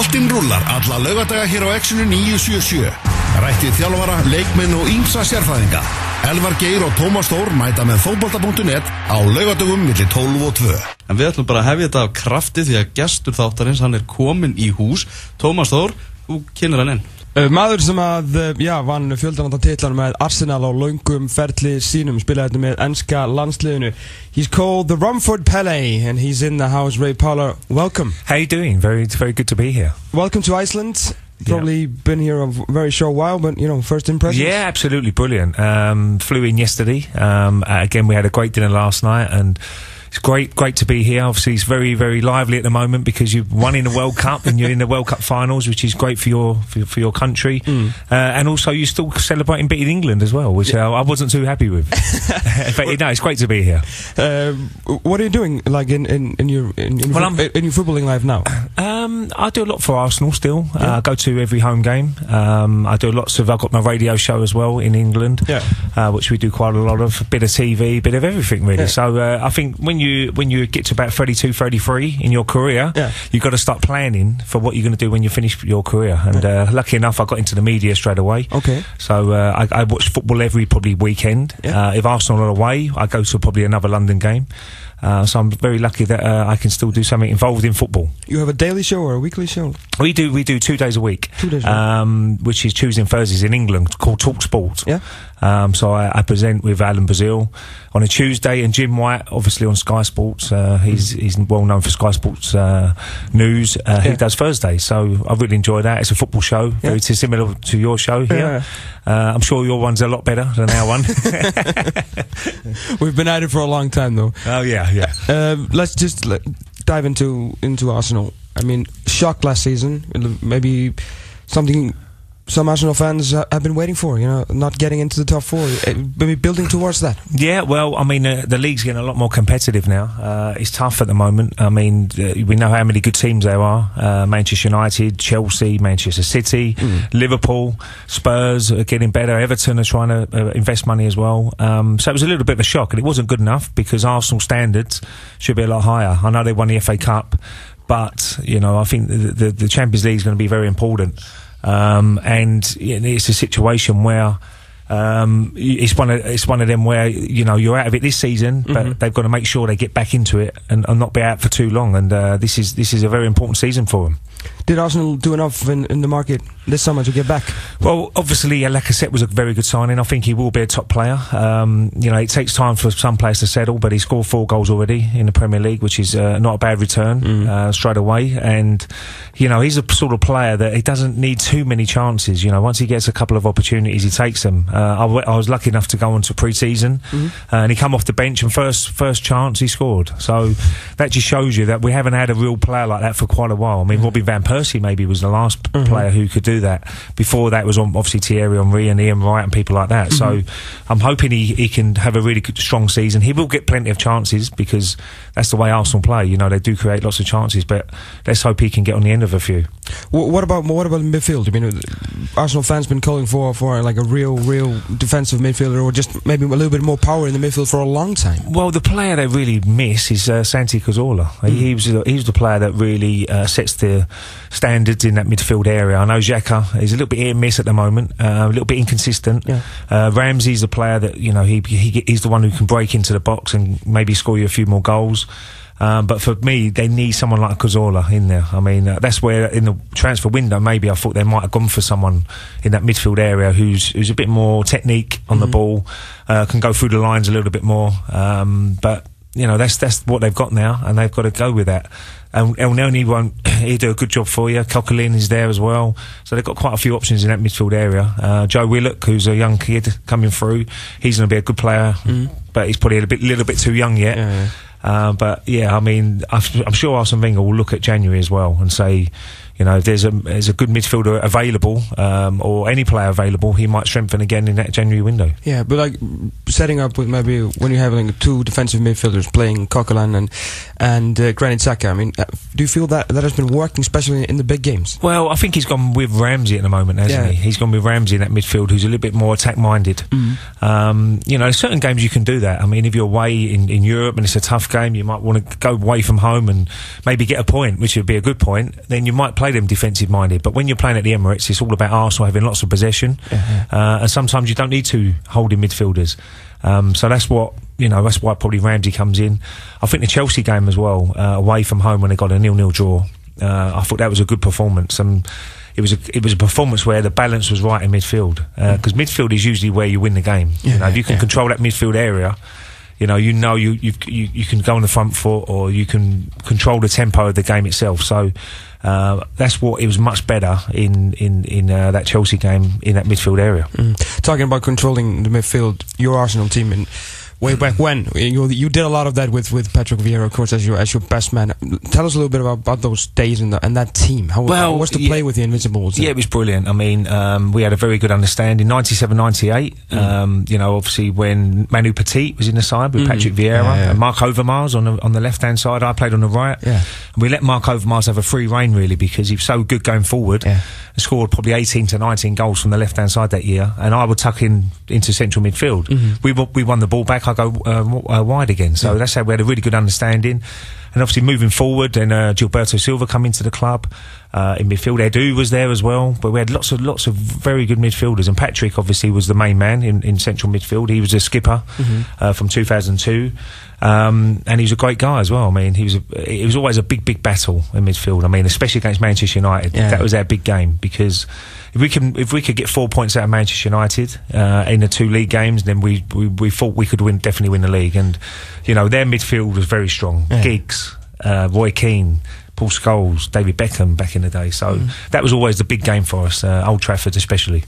Boltinn rúlar alla lögadaga hér á Exxonu 977. Rættið þjálfara, leikmenn og ímsa sérfæðinga. Elvar Geir og Tómas Þór mæta með fótbolta.net á lögadagum millir 12 og 2. En við ætlum bara að hefja þetta af krafti því að gestur þáttarins hann er komin í hús. Tómas Þór, þú kynir hann enn. Uh, maður sem að, uh, já, vann fjöldananda titlar með Arsenal á laungum ferli sínum, spilaði þetta með ennska landsliðinu. He's called the Romford Pele and he's in the house. Ray Parlour, welcome. How you doing? Very, very good to be here. Welcome to Iceland. Probably been here a very short while, but you know, first impressions. Yeah, absolutely brilliant. Um, flew in yesterday. Um, uh, again, we had a great dinner last night and it's great, great to be here. Obviously, it's very, very lively at the moment because you've won in the World Cup and you're in the World Cup finals, which is great for your for, for your country. Uh, and also, you're still celebrating beating England as well, which uh, I wasn't too happy with. but no, it's great to be here. Uh, what are you doing, like in in, in your in, in, Well, fo- in your footballing life now? Um, I do a lot for Arsenal still. Uh, I go to every home game. Um, I do lots of. I've got my radio show as well in England, Yeah. uh, which we do quite a lot of. A bit of TV, bit of everything really. Yeah. So uh, I think when you when you get to about 32, 33 in your career, Yeah. you've got to start planning for what you're going to do when you finish your career. And uh, lucky enough, I got into the media straight away. Okay. So uh, I, I watch football every probably weekend. Yeah. Uh, if Arsenal are away, I go to probably another London game. Uh, so I'm very lucky that uh, I can still do something involved in football. You have a daily show or a weekly show? We do we do two days a week, Two days a week. um, which is Tuesday and Thursdays in England, called Talk Sport. Yeah. Um, so I, I present with Alan Brazil on a Tuesday, and Jim White, obviously on Sky Sports. Uh, he's he's well known for Sky Sports uh, news. Uh, Yeah. He does Thursday, so I really enjoy that. It's a football show, very t- similar to your show here. Uh, I'm sure your one's a lot better than our one. We've been at it for a long time, though. oh yeah, yeah. Um, let's just dive into into Arsenal. I mean, shock last season. Maybe something some Arsenal fans ha- have been waiting for. You know, not getting into the top four. Uh, Maybe building towards that. Yeah, well, I mean, uh, the league's getting a lot more competitive now. Uh, it's tough at the moment. I mean, uh, we know how many good teams there are: uh, Manchester United, Chelsea, Manchester City, Liverpool, Spurs are getting better. Everton are trying to uh, invest money as well. Um, so it was a little bit of a shock, and it wasn't good enough because Arsenal standards should be a lot higher. I know they won the FA Cup, but you know, I think the, the, the Champions League is going to be very important. Um, and it's a situation where um, it's one of it's one of them where you know you're out of it this season, but they've got to make sure they get back into it and, and not be out for too long. And uh, this is this is a very important season for them. Did Arsenal do enough in, in the market this summer to get back? Well, obviously, Lacazette was a very good signing. I think he will be a top player. Um, you know, it takes time for some players to settle, but he scored four goals already in the Premier League, which is uh, not a bad return uh, straight away. And you know, he's a sort of player that he doesn't need too many chances. You know, once he gets a couple of opportunities, he takes them. Uh, I, w- I was lucky enough to go on to pre-season, uh, and he come off the bench and first first chance he scored. So that just shows you that we haven't had a real player like that for quite a while. I mean, Robin van Persie maybe was the last p- player who could do that. Before that was on, obviously Thierry Henry and Ian Wright and people like that. So I'm hoping he, he can have a really good, strong season. He will get plenty of chances because that's the way Arsenal play. You know, they do create lots of chances, but let's hope he can get on the end of a few. Wh- what about what about midfield? I mean, uh, Arsenal fans been calling for for like a real real defensive midfielder or just maybe a little bit more power in the midfield for a long time. Well, the player they really miss is uh, Santi Cazorla. He was the- he was the player that really uh, sets the standards in that midfield area. I know Xhaka is a little bit hit and miss at the moment, uh, a little bit inconsistent. Yeah. Uh, Ramsey's the player that you know he, he he's the one who can break into the box and maybe score you a few more goals. Um, but for me, they need someone like Cazorla in there. I mean, uh, that's where in the transfer window, maybe I thought they might have gone for someone in that midfield area who's who's a bit more technique on the ball, uh, can go through the lines a little bit more. Um, but you know, that's that's what they've got now, and they've got to go with that. And Elneny won't. He'll do a good job for you. Coquelin is there as well, so they've got quite a few options in that midfield area. Uh, Joe Willock, who's a young kid coming through, he's going to be a good player, but he's probably a bit, little bit too young yet. Yeah. Uh, but yeah, I mean, I've, I'm sure Arsene Wenger will look at January as well and say, you know, if there's a there's a good midfielder available um, or any player available, he might strengthen again in that January window. Yeah, but like setting up with maybe when you have like two defensive midfielders playing Coquelin and and uh, Granit Xhaka. I mean, uh, do you feel that that has been working, especially in the big games? Well, I think he's gone with Ramsey at the moment, hasn't Yeah. he? He's gone with Ramsey in that midfield, who's a little bit more attack minded. Um, you know, certain games you can do that. I mean, if you're away in, in Europe and it's a tough game, you might want to go away from home and maybe get a point, which would be a good point. Then you might play them defensive minded. But when you're playing at the Emirates, it's all about Arsenal having lots of possession, uh, and sometimes you don't need two holding midfielders. Um, so that's what you know. That's why probably Ramsey comes in. I think the Chelsea game as well, uh, away from home when they got a nil-nil draw. Uh, I thought that was a good performance. And it was a it was a performance where the balance was right in midfield because midfield is usually where you win the game. you know, if you can control that midfield area, you know, you know you you you you can go on the front foot or you can control the tempo of the game itself. So. Uh, that's what it was much better in in in uh, that Chelsea game in that midfield area. Talking about controlling the midfield, your Arsenal team and way back when you you did a lot of that with, with Patrick Vieira, of course, as your as your best man. Tell us a little bit about, about those days and, the, and that team. How, Well, how was to yeah. play with the Invincibles? Yeah, it was brilliant. I mean, um, we had a very good understanding. 97, 98, Mm. um, you know, obviously when Manu Petit was in the side with Patrick Vieira Mm. Yeah, yeah. and Mark Overmars on the, on the left hand side, I played on the right. Yeah. And we let Mark Overmars have a free reign really because he was so good going forward. Yeah. And scored probably 18 to 19 goals from the left hand side that year. And I would tuck in into central midfield. Mm-hmm. We, we won the ball back, I go uh, w- uh, wide again. So that's how we had a really good understanding. And obviously moving forward, then uh, Gilberto Silva come into the club uh, in midfield. Edu was there as well, but we had lots of lots of very good midfielders. And Patrick obviously was the main man in, in central midfield. He was a skipper uh, from 2002, um, and he was a great guy as well. I mean, he was a, it was always a big big battle in midfield. I mean, especially against Manchester United, Yeah. that was our big game because. If we can, if we could get four points out of Manchester United uh, in the two league games, then we, we we thought we could win, definitely win the league. And you know, their midfield was very strong. Yeah. Giggs, uh, Roy Keane, Paul Scholes, David Beckham back in the day. So Mm. that was always the big game for us, uh, Old Trafford especially.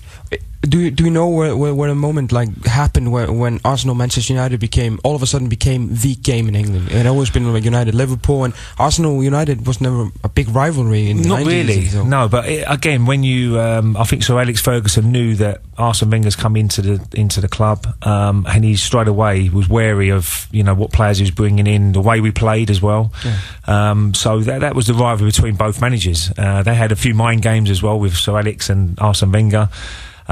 Do you, do you know where, where, where a moment like happened where when Arsenal Manchester United became all of a sudden became the game in England? It had always been like United Liverpool and Arsenal United was never a big rivalry in the Not 90s, really, so- no. But it, again, when you, um, I think Sir Alex Ferguson knew that Arsene Wenger's come into the into the club, um, and he straight away was wary of you know what players he was bringing in, the way we played as well. Um, so that that was the rivalry between both managers. Uh, they had a few mind games as well with Sir Alex and Arsene Wenger.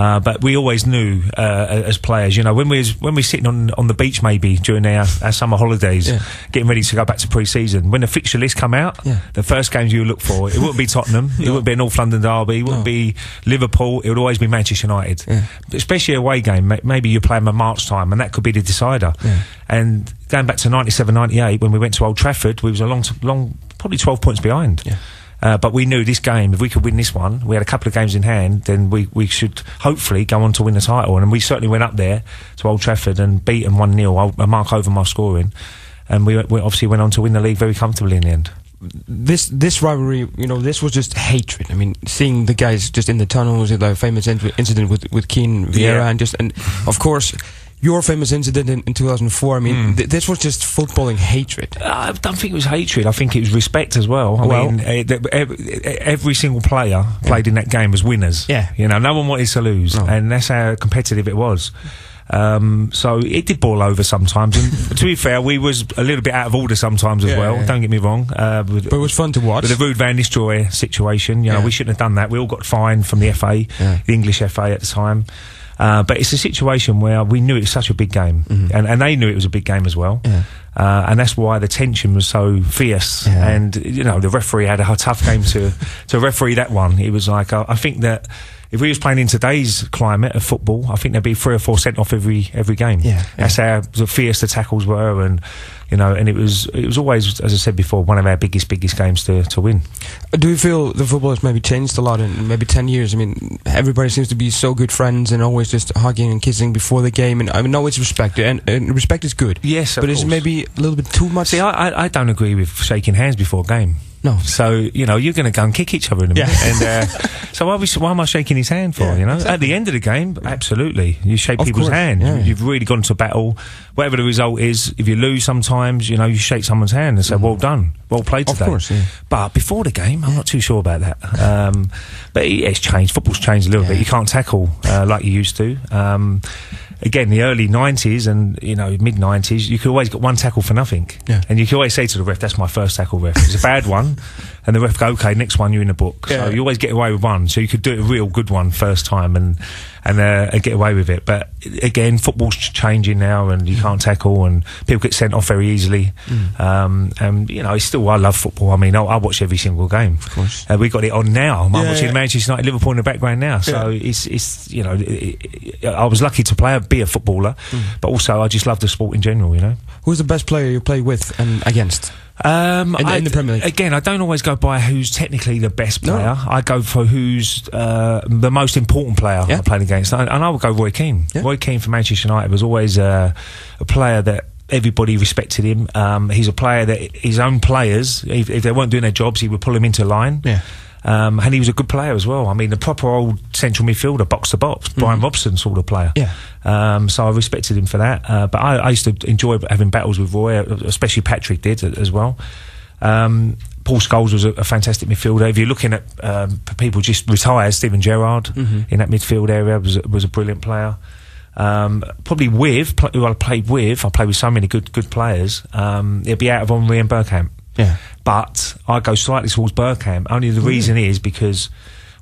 Uh, but we always knew uh, as players, you know, when we was when we sitting on on the beach maybe during our, our summer holidays, Yeah. getting ready to go back to pre-season, when the fixture list come out, Yeah. the first games you look for, it wouldn't be Tottenham, it wouldn't be a North London derby, it wouldn't No. be Liverpool, it would always be Manchester United. Yeah. Especially a away game, maybe you play them at March time, and that could be the decider. And going back to 97, 98, when we went to Old Trafford, we was a long, long, probably 12 points behind. Uh, but we knew this game, if we could win this one, we had a couple of games in hand, then we, we should hopefully go on to win the title. And we certainly went up there to Old Trafford and beat them 1 0, uh, Mark Overmars scoring. And we, we obviously went on to win the league very comfortably in the end. this this rivalry, you know, this was just hatred. I mean, seeing the guys just in the tunnels, the famous incident with with Keane Vieira, Yeah. and just and of course your famous incident in, in 2004. I mean, Hmm. th- this was just footballing hatred. I don't think it was hatred. I think it was respect as well. I Well- mean, eh, every, every single player played in that game as winners. Yeah. You know, no one wanted to lose. No. And that's how competitive it was. Um, so it did boil over sometimes. And to be fair, we was a little bit out of order sometimes as Yeah, well. yeah. Don't get me wrong. Uh, with, But it was fun to watch. the Ruud van Nistelrooy situation, you know, Yeah. we shouldn't have done that. We all got fined from the FA, Yeah. the English FA at the time. Uh, but it's a situation where we knew it was such a big game, and, and they knew it was a big game as well. Mm-hmm. Yeah. Uh, and that's why the tension was so fierce. Yeah. And you know, the referee had a tough game to to referee that one. It was like uh, I think that if we was playing in today's climate of football, I think there'd be three or four sent off every every game. Yeah, that's how the fierce the tackles were, and you know, and it was it was always, as I said before, one of our biggest biggest games to to win. Do you feel the football has maybe changed a lot in maybe 10 years? I mean, everybody seems to be so good friends and always just hugging and kissing before the game. And I know it's respect, and, and respect is good. Yes, of but is it maybe a little bit too much? See, I, I, I don't agree with shaking hands before a game. No. So you know you're going to go and kick each other in a minute, Yeah. and uh, so why, we, why am I shaking his hand for? Yeah, you know, at the end of the game, absolutely, you shake Of people's course, hand. yeah. You've really gone to battle. Whatever the result is, if you lose, sometimes you know you shake someone's hand and say, "Well done, well played Mm-hmm. Of today." course, yeah. But before the game, I'm not too sure about that. Um, but it, it's changed. Football's changed a little bit. You can't tackle uh, like you used to. Um, again, the early '90s and you know mid '90s, you could always get one tackle for nothing, Yeah. and you could always say to the ref, "That's my first tackle, ref." It's a bad one, and the ref go, okay, next one you're in the book. Yeah. So you always get away with one. So you could do a real good one first time and and, uh, and get away with it. But again, football's changing now, and you can't tackle, and people get sent off very easily. Um, and you know, it's still I love football. I mean, I, I watch every single game. Of course. uh, we got it on now. I'm Yeah, watching yeah. Manchester United, Liverpool in the background now. So it's it's you know, it, it, I was lucky to play, be a footballer, but also I just love the sport in general. You know. Who's the best player you play with and against? Um, In I- in the Premier League. Again, I don't always go by who's technically the best No. player. I go for who's uh, the most important player Yeah. I played against, and, I would go Roy Keane. Yeah. Roy Keane for Manchester United was always uh, a player that everybody respected him. Um, he's a player that his own players, if, if they weren't doing their jobs, he would pull them into line. Yeah. Um, and he was a good player as well. I mean, a proper old central midfielder, box to box, Brian Robson sort of player. Yeah. Um, so I respected him for that. Uh, but I, I used to enjoy having battles with Roy, especially Patrick did as well. Um, Paul Scholes was a, a fantastic midfielder. If you're looking at um, people just retired, Stephen Gerrard in that midfield area was a- was a brilliant player. Um, probably with who I played with, I played with so many good good players. Um, it'd be out of Henry and Bergkamp. Yeah. But I go slightly towards Bergkamp. Only the reason is because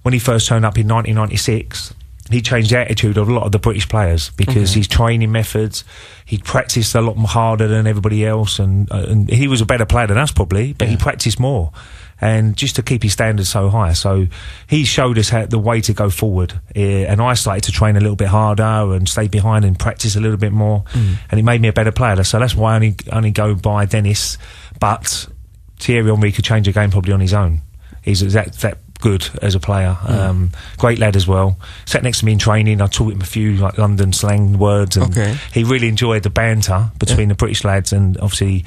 when he first turned up in 1996, he changed the attitude of a lot of the British players because his training methods, he practiced a lot harder than everybody else, and, uh, and he was a better player than us probably, but he practiced more. And just to keep his standards so high, so he showed us how, the way to go forward. Uh, and I started to train a little bit harder and stay behind and practice a little bit more, and it made me a better player. So that's why I only only go by Dennis. But Thierry Henry could change a game probably on his own. He's that that good as a player. Um, great lad as well. Sat next to me in training. I taught him a few like London slang words, and Okay. he really enjoyed the banter between the British lads and obviously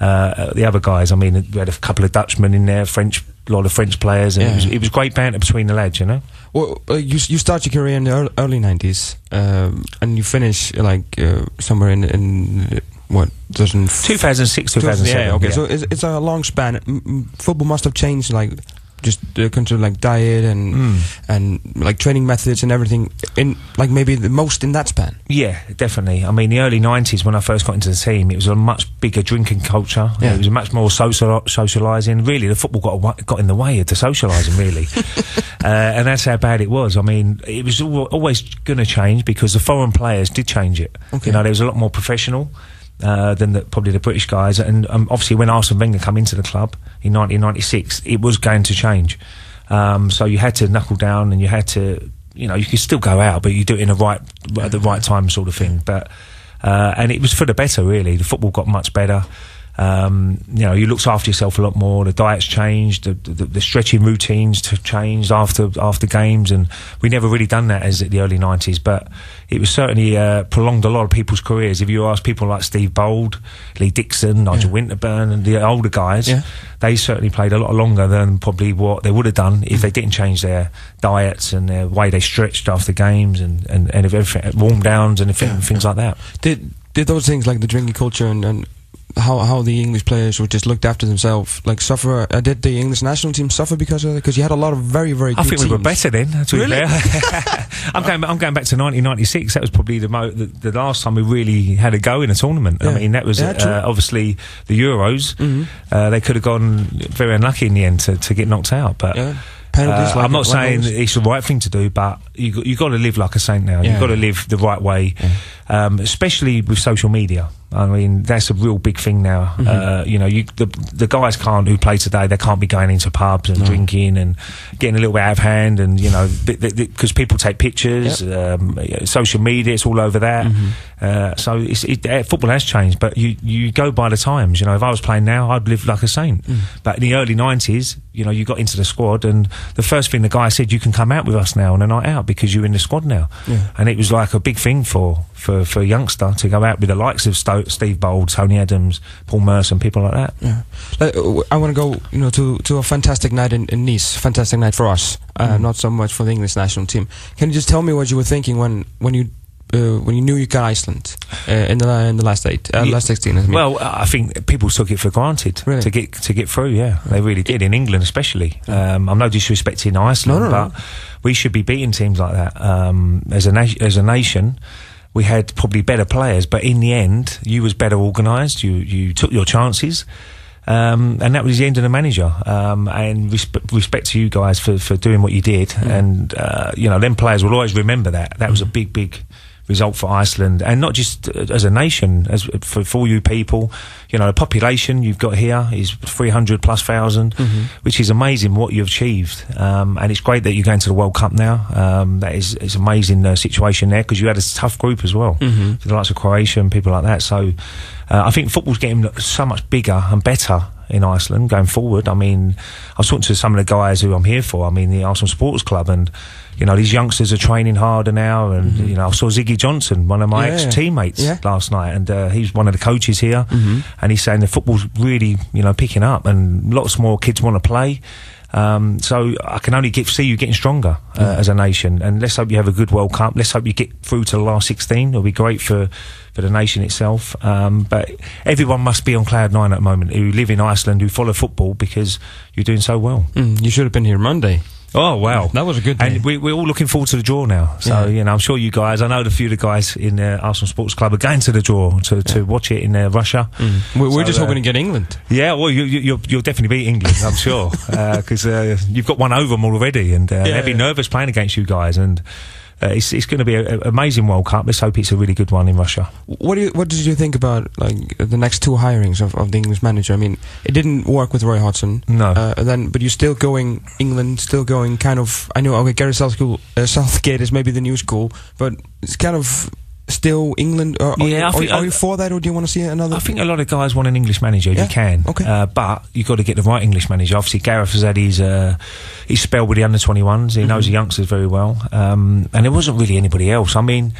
uh, the other guys. I mean, we had a couple of Dutchmen in there, French, a lot of French players, and it, was, it was great banter between the lads. You know. Well, uh, you you start your career in the early nineties, um, and you finish like uh, somewhere in in what doesn't 2006, 2007. Yeah, okay. So it's, it's a long span. Football must have changed, like just uh, consider like diet and Mm. and like training methods and everything. In like maybe the most in that span. Yeah, definitely. I mean, the early '90s when I first got into the team, it was a much bigger drinking culture. Yeah. It was much more social socialising. Really, the football got got in the way of the socialising, really, uh, and that's how bad it was. I mean, it was always going to change because the foreign players did change it. Okay. You know, there was a lot more professional. Uh, than the, probably the British guys, and um, obviously when Arsene Wenger come into the club in 1996, it was going to change. Um, so you had to knuckle down, and you had to, you know, you could still go out, but you do it in the right at the right time, sort of thing. But uh, and it was for the better, really. The football got much better. Um, you know, you looked after yourself a lot more. The diets changed, the, the, the stretching routines have changed after after games, and we never really done that as at the early nineties. But it was certainly uh, prolonged a lot of people's careers. If you ask people like Steve Bould, Lee Dixon, Nigel Winterburn, and the older guys, Yeah. they certainly played a lot longer than probably what they would have done if they didn't change their diets and the way they stretched after games and and, and everything warm downs and things like that. Did did those things like the drinking culture and, and how how the English players were just looked after themselves like suffer? Uh, did the English national team suffer because of it? Because you had a lot of very very. I good think we were teams. better then. To Really? be fair. I'm going. I'm going back to 1996. That was probably the, mo- the the last time we really had a go in a tournament. I mean, that was Yeah, uh, obviously the Euros. Mhm. Uh, they could have gone very unlucky in the end to, to get knocked out. But Yeah. Penalties. uh, like, I'm not like saying it's the right thing to do, but you got, you got to live like a saint now. Yeah. You've got to live the right way, um, especially with social media. I mean, that's a real big thing now. Mm-hmm. Uh, you know, you, the the guys can't who play today. They can't be going into pubs and drinking and getting a little bit out of hand. And you know, because people take pictures, um, social media, it's all over that. Mm-hmm. Uh, so it's, it, uh, football has changed, but you you go by the times. You know, if I was playing now, I'd live like a saint. Mm. But in the early '90s, you know, you got into the squad, and the first thing the guy said, "You can come out with us now on a night out because you're in the squad now." Yeah. And it was like a big thing for for for a youngster to go out with the likes of Sto- Steve Bould, Tony Adams, Paul Merson, people like that. Yeah. Like, uh, I want to go, you know, to, to a fantastic night in, in Nice. Fantastic night for us, uh, not so much for the English national team. Can you just tell me what you were thinking when when you uh, when you knew you got Iceland uh, in the in the last eight, uh, last sixteen? I mean. Well, I think people took it for granted Really? to get to get through. Yeah, they really did in England, especially. Um, I'm no disrespecting Iceland, No, no, no. but we should be beating teams like that. Um, as a as a nation, we had probably better players, but in the end, you was better organised. You you took your chances. Um, and that was the end of the manager. Um, and resp- respect to you guys for, for doing what you did. And, uh, you know, them players will always remember that. That was a big, big result for Iceland. And not just uh, as a nation, as for, for you people. You know, the population you've got here is 300 plus 1000 which is amazing what you've achieved. Um, and it's great that you're going to the World Cup now. Um, that is it's amazing uh, situation there because you had a tough group as well. For the likes of Croatia and people like that. So uh, I think football's getting so much bigger and better in Iceland going forward. I mean, I was talking to some of the guys who I'm here for. I mean, the Arsenal Sports Club, and you know, these youngsters are training harder now. And you know, I saw Ziggy Johnson, one of my Yeah, yeah. ex teammates, Yeah. last night, and uh, he's one of the coaches here, and he's saying the football's really, you know, picking up, and lots more kids want to play. Um, so I can only get, see you getting stronger uh, as a nation, and let's hope you have a good World Cup. Let's hope you get through to the last sixteen. It'll be great for for the nation itself. Um, but everyone must be on cloud nine at the moment who live in Iceland, who follow football because you're doing so well. Mm, you should have been here Monday. Oh wow, That was a good day. And we, we're all looking forward to the draw now. So Yeah. you know, I'm sure you guys. I know the few of the guys in uh, Arsenal Sports Club are going to the draw to, to watch it in uh, Russia. We're, we're just uh, hoping to get England. Yeah, well, you, you, you'll, you'll definitely beat England, I'm sure, because uh, you've got one over them already, and uh, Yeah, they'll be nervous playing against you guys. And uh, it's, it's going to be an amazing World Cup. Let's hope it's a really good one in Russia. What do you, what did you think about like the next two hirings of, of the English manager? I mean, it didn't work with Roy Hodgson. No. Uh, then, but you're still going England, still going kind of. I know, okay, Gary Southgate, uh, Southgate is maybe the new school, but it's kind of still England. Or, are, Yeah, are, think- are you for that, or do you want to see another? I think a lot of guys want an English manager Yeah, you can. okay. Uh, but you've got to get the right English manager. Obviously, Gareth has had his, uh, his spell with the under 21s. He knows the youngsters very well. Um, and there wasn't really anybody else. I mean,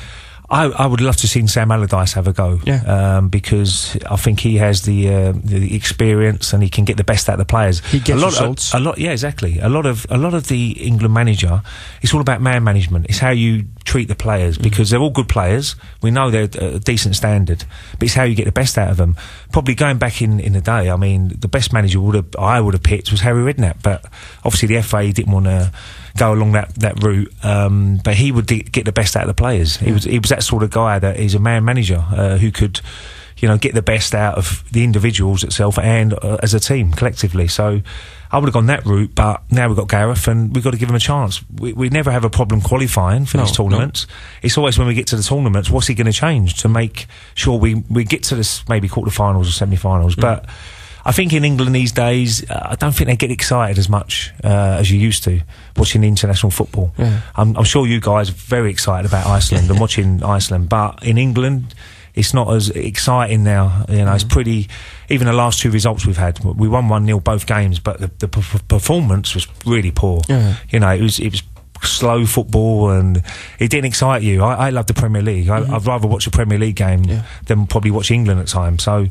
I, I would love to see Sam Allardyce have a go. Yeah. Um, because I think he has the, uh, the experience and he can get the best out of the players. He gets a lot results. Of, a lot, yeah, exactly. A lot of a lot of the England manager, it's all about man management. It's how you treat the players because they're all good players. We know they're a decent standard, but it's how you get the best out of them. Probably going back in, in the day, I mean, the best manager would have I would have picked was Harry Redknapp, but obviously the FA didn't want to go along that that route. Um, but he would de- get the best out of the players. He was he was that sort of guy that he's a man manager uh, who could. You know, get the best out of the individuals itself and uh, as a team collectively. So, I would have gone that route, but now we've got Gareth and we've got to give him a chance. We, we never have a problem qualifying for No, these tournaments. It's always when we get to the tournaments, what's he going to change to make sure we, we get to this maybe quarterfinals or semi finals? But I think in England these days, uh, I don't think they get excited as much uh, as you used to watching international football. Yeah. I'm, I'm sure you guys are very excited about Iceland and watching Iceland, but in England, it's not as exciting now. You know, Mm. it's pretty. Even the last two results we've had, we won one 0 both games, but the, the performance was really poor. Yeah. You know, it was it was slow football and it didn't excite you. I, I love the Premier League. I, I'd rather watch a Premier League game Mm-hmm. Yeah. than probably watch England at times. So.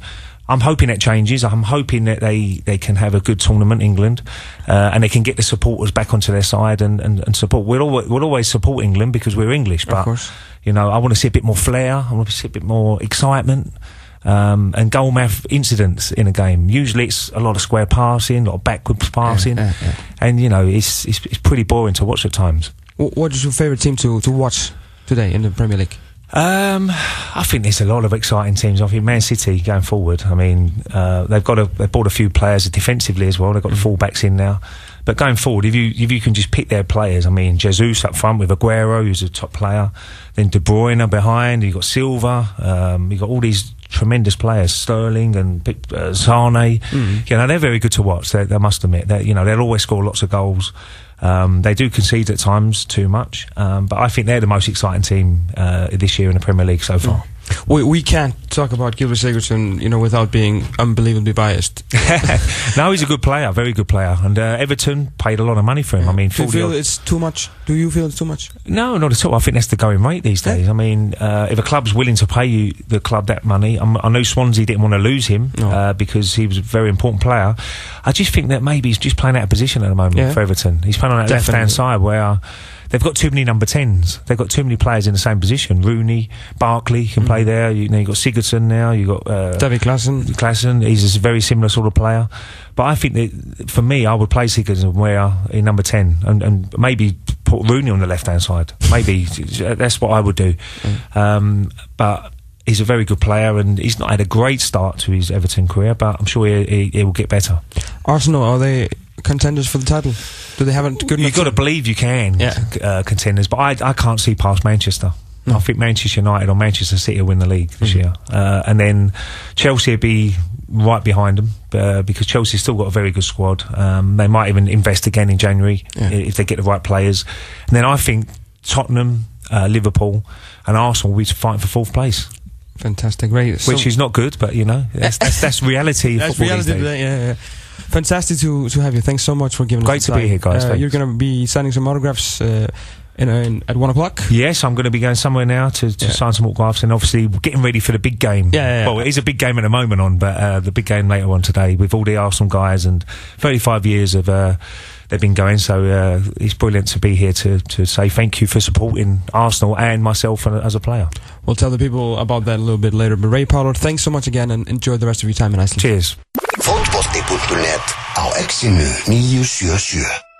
I'm hoping that changes. I'm hoping that they, they can have a good tournament, England, uh, and they can get the supporters back onto their side and, and, and support. We'll always, we'll always support England because we're English, but you know, I want to see a bit more flair. I want to see a bit more excitement. Um, and goal mouth incidents in a game. Usually, it's a lot of square passing, a lot of backwards passing, yeah, yeah. and you know, it's, it's it's pretty boring to watch at times. Wh- what is your favorite team to, to watch today in the Premier League? Um, I think there's a lot of exciting teams. I think Man City going forward. I mean, uh, they've got a, they've bought a few players defensively as well. They've got the fullbacks in now. But going forward, if you if you can just pick their players, I mean, Jesus up front with Aguero, who's a top player, then De Bruyne behind. You've got Silva. Um, you've got all these tremendous players, Sterling and uh, Sane. You know, they're very good to watch. They, they must admit that. You know, they'll always score lots of goals. Um, they do concede at times too much, um, but I think they're the most exciting team uh, this year in the Premier League so far. We, we can't talk about Gylfi Sigurdsson, you know, without being unbelievably biased. no, he's a good player, very good player, and uh, Everton paid a lot of money for him. I mean, do you feel it's too much? Do you feel it's too much? No, not at all. I think that's the going rate these Yeah. days. I mean, uh, if a club's willing to pay you the club that money, I'm, I know Swansea didn't want to lose him No. uh, because he was a very important player. I just think that maybe he's just playing out of position at the moment Yeah. for Everton. He's playing on that left hand side where. They've got too many number tens. They've got too many players in the same position. Rooney, Barkley can Mm. play there. You know, you've got Sigurdsson now. You've got uh, David Klaassen. Klaassen, he's a very similar sort of player. But I think that for me, I would play Sigurdsson where in number 10 and, and maybe put Rooney on the left hand side. Maybe that's what I would do. Um, but he's a very good player, and he's not had a great start to his Everton career, but I'm sure he, he, he will get better. Arsenal are they contenders for the title? Do they have a good? You've got to believe you can, Yeah. uh, contenders. But I, I can't see past Manchester. I think Manchester United or Manchester City will win the league this Mhm. year, uh, and then Chelsea will be right behind them uh, because Chelsea's still got a very good squad. Um, they might even invest again in January Yeah. if they get the right players. And then I think Tottenham, uh, Liverpool, and Arsenal will be fighting for fourth place, Fantastic, great. So- which is not good, but you know that's that's, that's reality. That's football these reality. yeah, yeah. Fantastic to to have you. Thanks so much for giving Great us the to be here, guys. Uh, you're going to be signing some autographs uh, in, in at one o'clock. Yes, I'm going to be going somewhere now to, to Yeah. sign some autographs and obviously getting ready for the big game. Yeah, yeah, yeah. Well, it is a big game at the moment on, but uh, the big game later on today with all the Arsenal guys and 35 years of uh, they've been going. So uh, it's brilliant to be here to, to say thank you for supporting Arsenal and myself as a player. We'll tell the people about that a little bit later. But Ray Parlour, thanks so much again, and enjoy the rest of your time in Iceland. Cheers. Fótbolti.net á exinu 977